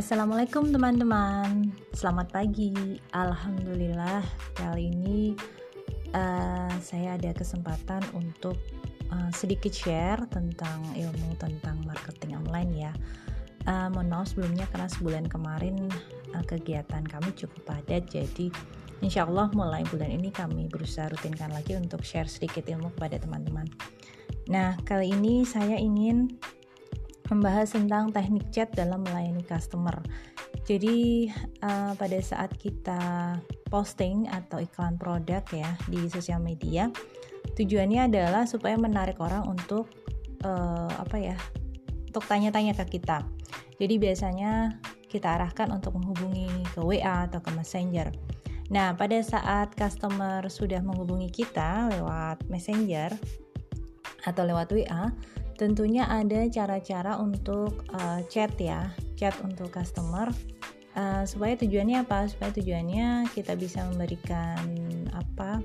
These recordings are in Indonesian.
Assalamualaikum teman-teman, selamat pagi. Alhamdulillah kali ini uh, saya ada kesempatan untuk uh, sedikit share tentang ilmu tentang marketing online ya. Uh, mohon maaf sebelumnya karena sebulan kemarin uh, kegiatan kami cukup padat, jadi insya Allah mulai bulan ini kami berusaha rutinkan lagi untuk share sedikit ilmu kepada teman-teman. Nah kali ini saya ingin membahas tentang teknik chat dalam melayani customer. Jadi uh, pada saat kita posting atau iklan produk ya di sosial media, tujuannya adalah supaya menarik orang untuk uh, apa ya? Untuk tanya-tanya ke kita. Jadi biasanya kita arahkan untuk menghubungi ke WA atau ke Messenger. Nah, pada saat customer sudah menghubungi kita lewat Messenger atau lewat WA, tentunya ada cara-cara untuk uh, chat ya chat untuk customer. Uh, supaya tujuannya apa? Supaya tujuannya kita bisa memberikan apa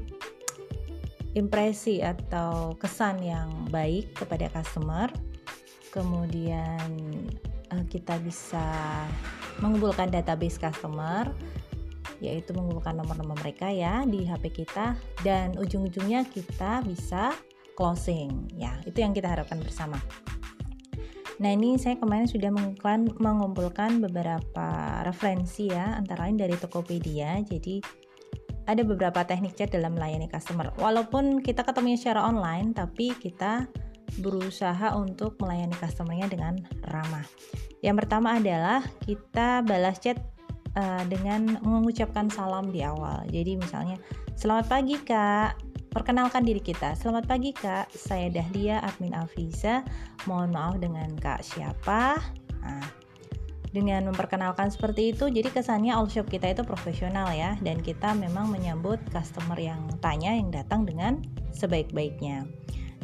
impresi atau kesan yang baik kepada customer. Kemudian uh, kita bisa mengumpulkan database customer yaitu mengumpulkan nomor-nomor mereka ya di HP kita. Dan ujung-ujungnya kita bisa closing. Ya itu yang kita harapkan bersama. Nah ini saya kemarin sudah mengumpulkan beberapa referensi ya antara lain dari Tokopedia. Jadi ada beberapa teknik chat dalam melayani customer. Walaupun kita ketemunya secara online tapi kita berusaha untuk melayani customernya dengan ramah. Yang pertama adalah kita balas chat uh, dengan mengucapkan salam di awal. Jadi misalnya selamat pagi kak Perkenalkan diri kita. Selamat pagi Kak, saya Dahlia, admin Alfiza. Mohon maaf dengan Kak siapa. Nah, dengan memperkenalkan seperti itu, jadi kesannya all shop kita itu profesional ya, dan kita memang menyambut customer yang tanya yang datang dengan sebaik-baiknya.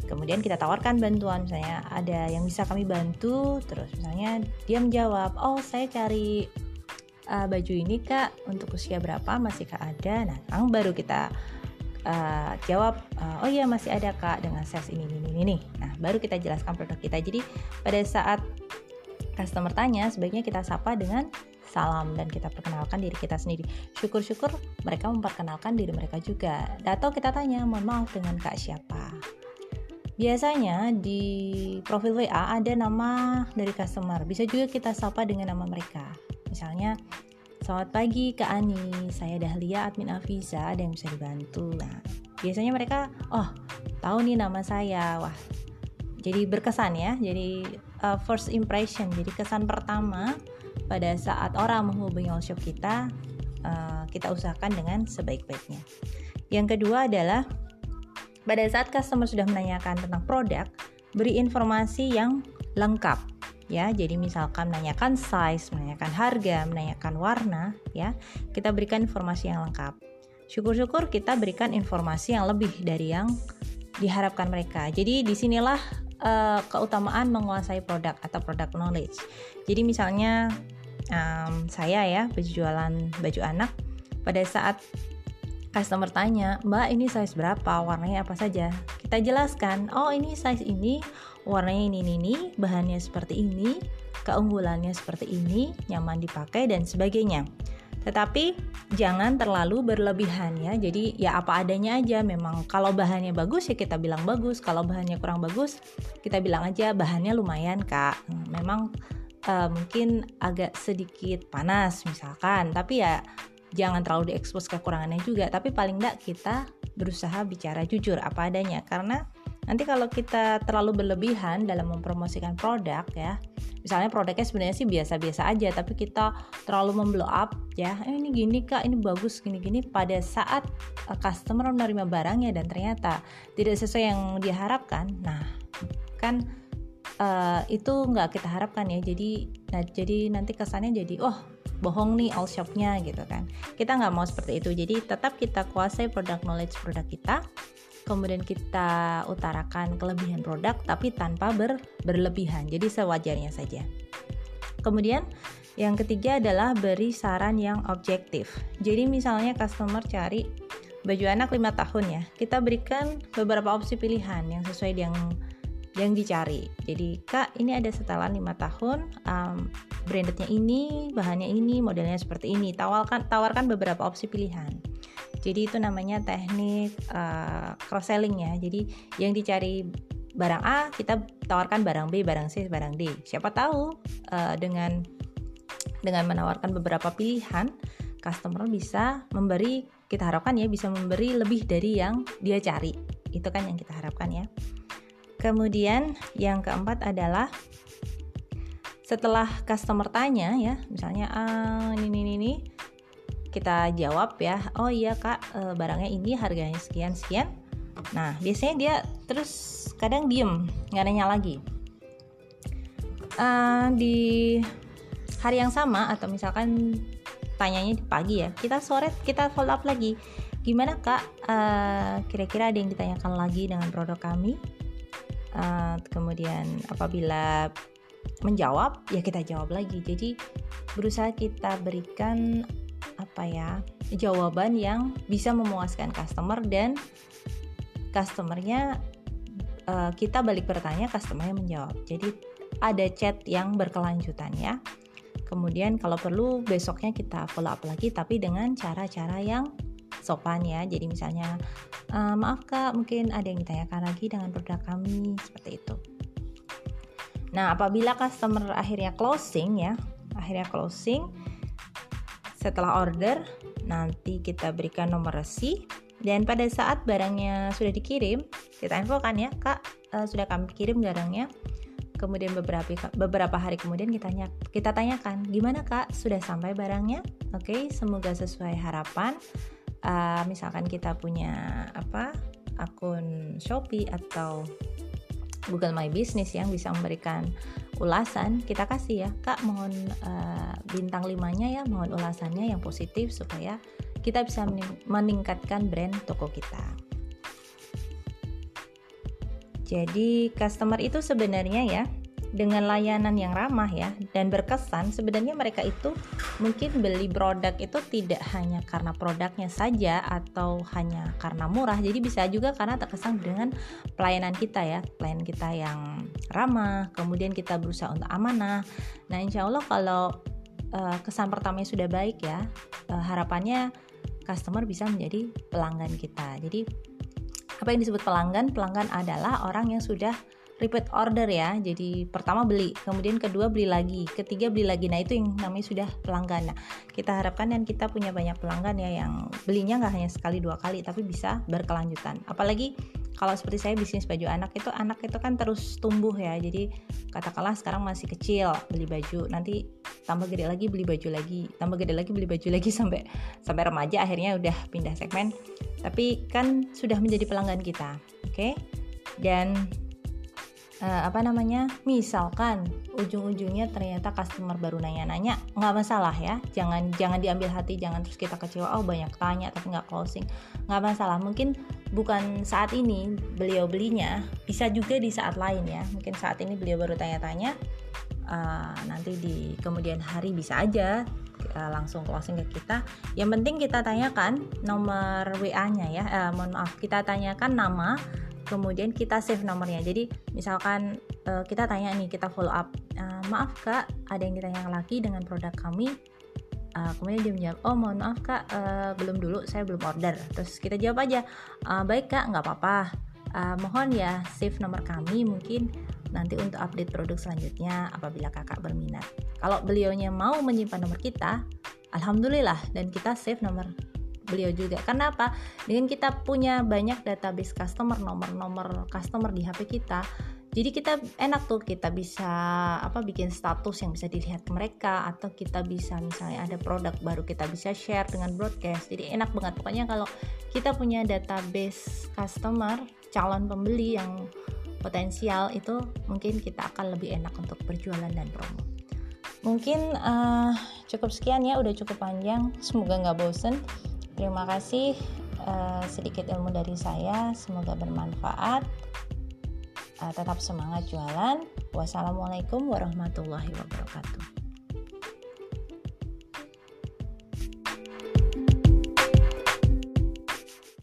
Kemudian kita tawarkan bantuan, misalnya ada yang bisa kami bantu, terus misalnya dia menjawab, oh saya cari uh, baju ini kak untuk usia berapa masih kak ada, nah baru kita uh, jawab uh, oh iya masih ada kak dengan size ini ini ini nih nah baru kita jelaskan produk kita. Jadi pada saat customer tanya sebaiknya kita sapa dengan salam dan kita perkenalkan diri kita sendiri. Syukur-syukur mereka memperkenalkan diri mereka juga. Atau kita tanya mohon maaf dengan kak siapa? Biasanya di profil WA ada nama dari customer. Bisa juga kita sapa dengan nama mereka. Misalnya Selamat pagi Kak Ani, saya Dahlia admin Afiza, ada yang bisa dibantu. Nah, biasanya mereka, oh tahu nih nama saya, wah jadi berkesan ya, jadi uh, first impression, jadi kesan pertama pada saat orang menghubungi all shop kita, uh, kita usahakan dengan sebaik-baiknya. Yang kedua adalah pada saat customer sudah menanyakan tentang produk, beri informasi yang lengkap ya. Jadi misalkan menanyakan size, menanyakan harga, menanyakan warna, ya. Kita berikan informasi yang lengkap. Syukur-syukur kita berikan informasi yang lebih dari yang diharapkan mereka. Jadi di sinilah uh, keutamaan menguasai produk atau product knowledge. Jadi misalnya um, saya ya berjualan baju anak, pada saat customer tanya, Mbak ini size berapa, warnanya apa saja? Kita jelaskan, oh ini size ini warnanya ini ini, ini bahannya seperti ini, keunggulannya seperti ini, nyaman dipakai dan sebagainya. Tetapi jangan terlalu berlebihan ya. Jadi ya apa adanya aja. Memang kalau bahannya bagus ya kita bilang bagus. Kalau bahannya kurang bagus kita bilang aja bahannya lumayan kak. Memang uh, mungkin agak sedikit panas misalkan. Tapi ya jangan terlalu diekspos kekurangannya juga. Tapi paling enggak kita berusaha bicara jujur apa adanya. Karena Nanti kalau kita terlalu berlebihan dalam mempromosikan produk ya, misalnya produknya sebenarnya sih biasa-biasa aja, tapi kita terlalu memblow up ya, eh, ini gini kak, ini bagus gini-gini. Pada saat uh, customer menerima barangnya dan ternyata tidak sesuai yang diharapkan, nah kan uh, itu nggak kita harapkan ya. Jadi, nah jadi nanti kesannya jadi, oh bohong nih all shopnya gitu kan. Kita nggak mau seperti itu. Jadi tetap kita kuasai produk knowledge produk kita kemudian kita utarakan kelebihan produk tapi tanpa ber, berlebihan jadi sewajarnya saja kemudian yang ketiga adalah beri saran yang objektif jadi misalnya customer cari baju anak 5 tahun ya kita berikan beberapa opsi pilihan yang sesuai dengan yang dicari. Jadi kak ini ada setelan 5 tahun, um, brandednya ini, bahannya ini, modelnya seperti ini. Tawarkan tawarkan beberapa opsi pilihan. Jadi itu namanya teknik uh, cross selling ya. Jadi yang dicari barang A kita tawarkan barang B, barang C, barang D. Siapa tahu uh, dengan dengan menawarkan beberapa pilihan, customer bisa memberi kita harapkan ya bisa memberi lebih dari yang dia cari. Itu kan yang kita harapkan ya. Kemudian yang keempat adalah setelah customer tanya ya, misalnya ah, ini ini ini kita jawab ya, oh iya kak eh, barangnya ini harganya sekian sekian. Nah biasanya dia terus kadang diem nggak nanya lagi. Uh, di hari yang sama atau misalkan tanyanya di pagi ya, kita sore kita follow up lagi. Gimana kak? Uh, kira-kira ada yang ditanyakan lagi dengan produk kami? Uh, kemudian apabila menjawab ya kita jawab lagi. Jadi berusaha kita berikan apa ya jawaban yang bisa memuaskan customer dan customernya uh, kita balik bertanya customernya menjawab. Jadi ada chat yang berkelanjutan ya. Kemudian kalau perlu besoknya kita follow up lagi tapi dengan cara-cara yang sopan ya. Jadi misalnya uh, maaf kak mungkin ada yang ditanyakan lagi dengan produk kami seperti itu. Nah apabila customer akhirnya closing ya akhirnya closing setelah order nanti kita berikan nomor resi dan pada saat barangnya sudah dikirim kita infokan ya kak uh, sudah kami kirim barangnya kemudian beberapa beberapa hari kemudian kita tanya kita tanyakan gimana kak? Sudah sampai barangnya? Oke okay, semoga sesuai harapan uh, misalkan kita punya apa akun Shopee atau Google My Business yang bisa memberikan ulasan kita kasih ya. Kak mohon uh, bintang limanya ya mohon ulasannya yang positif supaya kita bisa meningkatkan brand toko kita. Jadi customer itu sebenarnya ya dengan layanan yang ramah ya dan berkesan sebenarnya mereka itu mungkin beli produk itu tidak hanya karena produknya saja atau hanya karena murah. Jadi bisa juga karena terkesan dengan pelayanan kita ya pelayanan kita yang ramah kemudian kita berusaha untuk amanah. Nah insya Allah kalau uh, kesan pertamanya sudah baik ya uh, harapannya customer bisa menjadi pelanggan kita. Jadi apa yang disebut pelanggan? Pelanggan adalah orang yang sudah repeat order ya. Jadi pertama beli, kemudian kedua beli lagi, ketiga beli lagi. Nah itu yang namanya sudah pelanggan. Nah, kita harapkan dan kita punya banyak pelanggan ya yang belinya nggak hanya sekali dua kali, tapi bisa berkelanjutan. Apalagi kalau seperti saya bisnis baju anak itu anak itu kan terus tumbuh ya. Jadi katakanlah sekarang masih kecil beli baju, nanti tambah gede lagi beli baju lagi, tambah gede lagi beli baju lagi sampai sampai remaja akhirnya udah pindah segmen. Tapi kan sudah menjadi pelanggan kita, oke? Okay? Dan uh, apa namanya? Misalkan ujung-ujungnya ternyata customer baru nanya-nanya nggak masalah ya jangan jangan diambil hati jangan terus kita kecewa. Oh banyak tanya tapi nggak closing. Nggak masalah mungkin bukan saat ini beliau belinya bisa juga di saat lain ya. Mungkin saat ini beliau baru tanya-tanya uh, nanti di kemudian hari bisa aja uh, langsung closing ke kita. Yang penting kita tanyakan nomor WA-nya ya uh, mohon maaf kita tanyakan nama kemudian kita save nomornya. Jadi misalkan uh, kita tanya nih kita follow up uh, maaf kak ada yang ditanya lagi dengan produk kami. Uh, kemudian dia menjawab oh mohon maaf kak uh, belum dulu saya belum order. Terus kita jawab aja uh, baik kak nggak apa-apa. Uh, mohon ya save nomor kami mungkin nanti untuk update produk selanjutnya apabila kakak berminat. Kalau beliaunya mau menyimpan nomor kita alhamdulillah dan kita save nomor beliau juga. Karena apa? Dengan kita punya banyak database customer, nomor-nomor customer di HP kita, jadi kita enak tuh kita bisa apa bikin status yang bisa dilihat mereka atau kita bisa misalnya ada produk baru kita bisa share dengan broadcast. Jadi enak banget pokoknya kalau kita punya database customer, calon pembeli yang potensial itu mungkin kita akan lebih enak untuk berjualan dan promo. Mungkin uh, cukup sekian ya, udah cukup panjang. Semoga nggak bosen. Terima kasih uh, sedikit ilmu dari saya, semoga bermanfaat. Uh, tetap semangat jualan. Wassalamualaikum warahmatullahi wabarakatuh.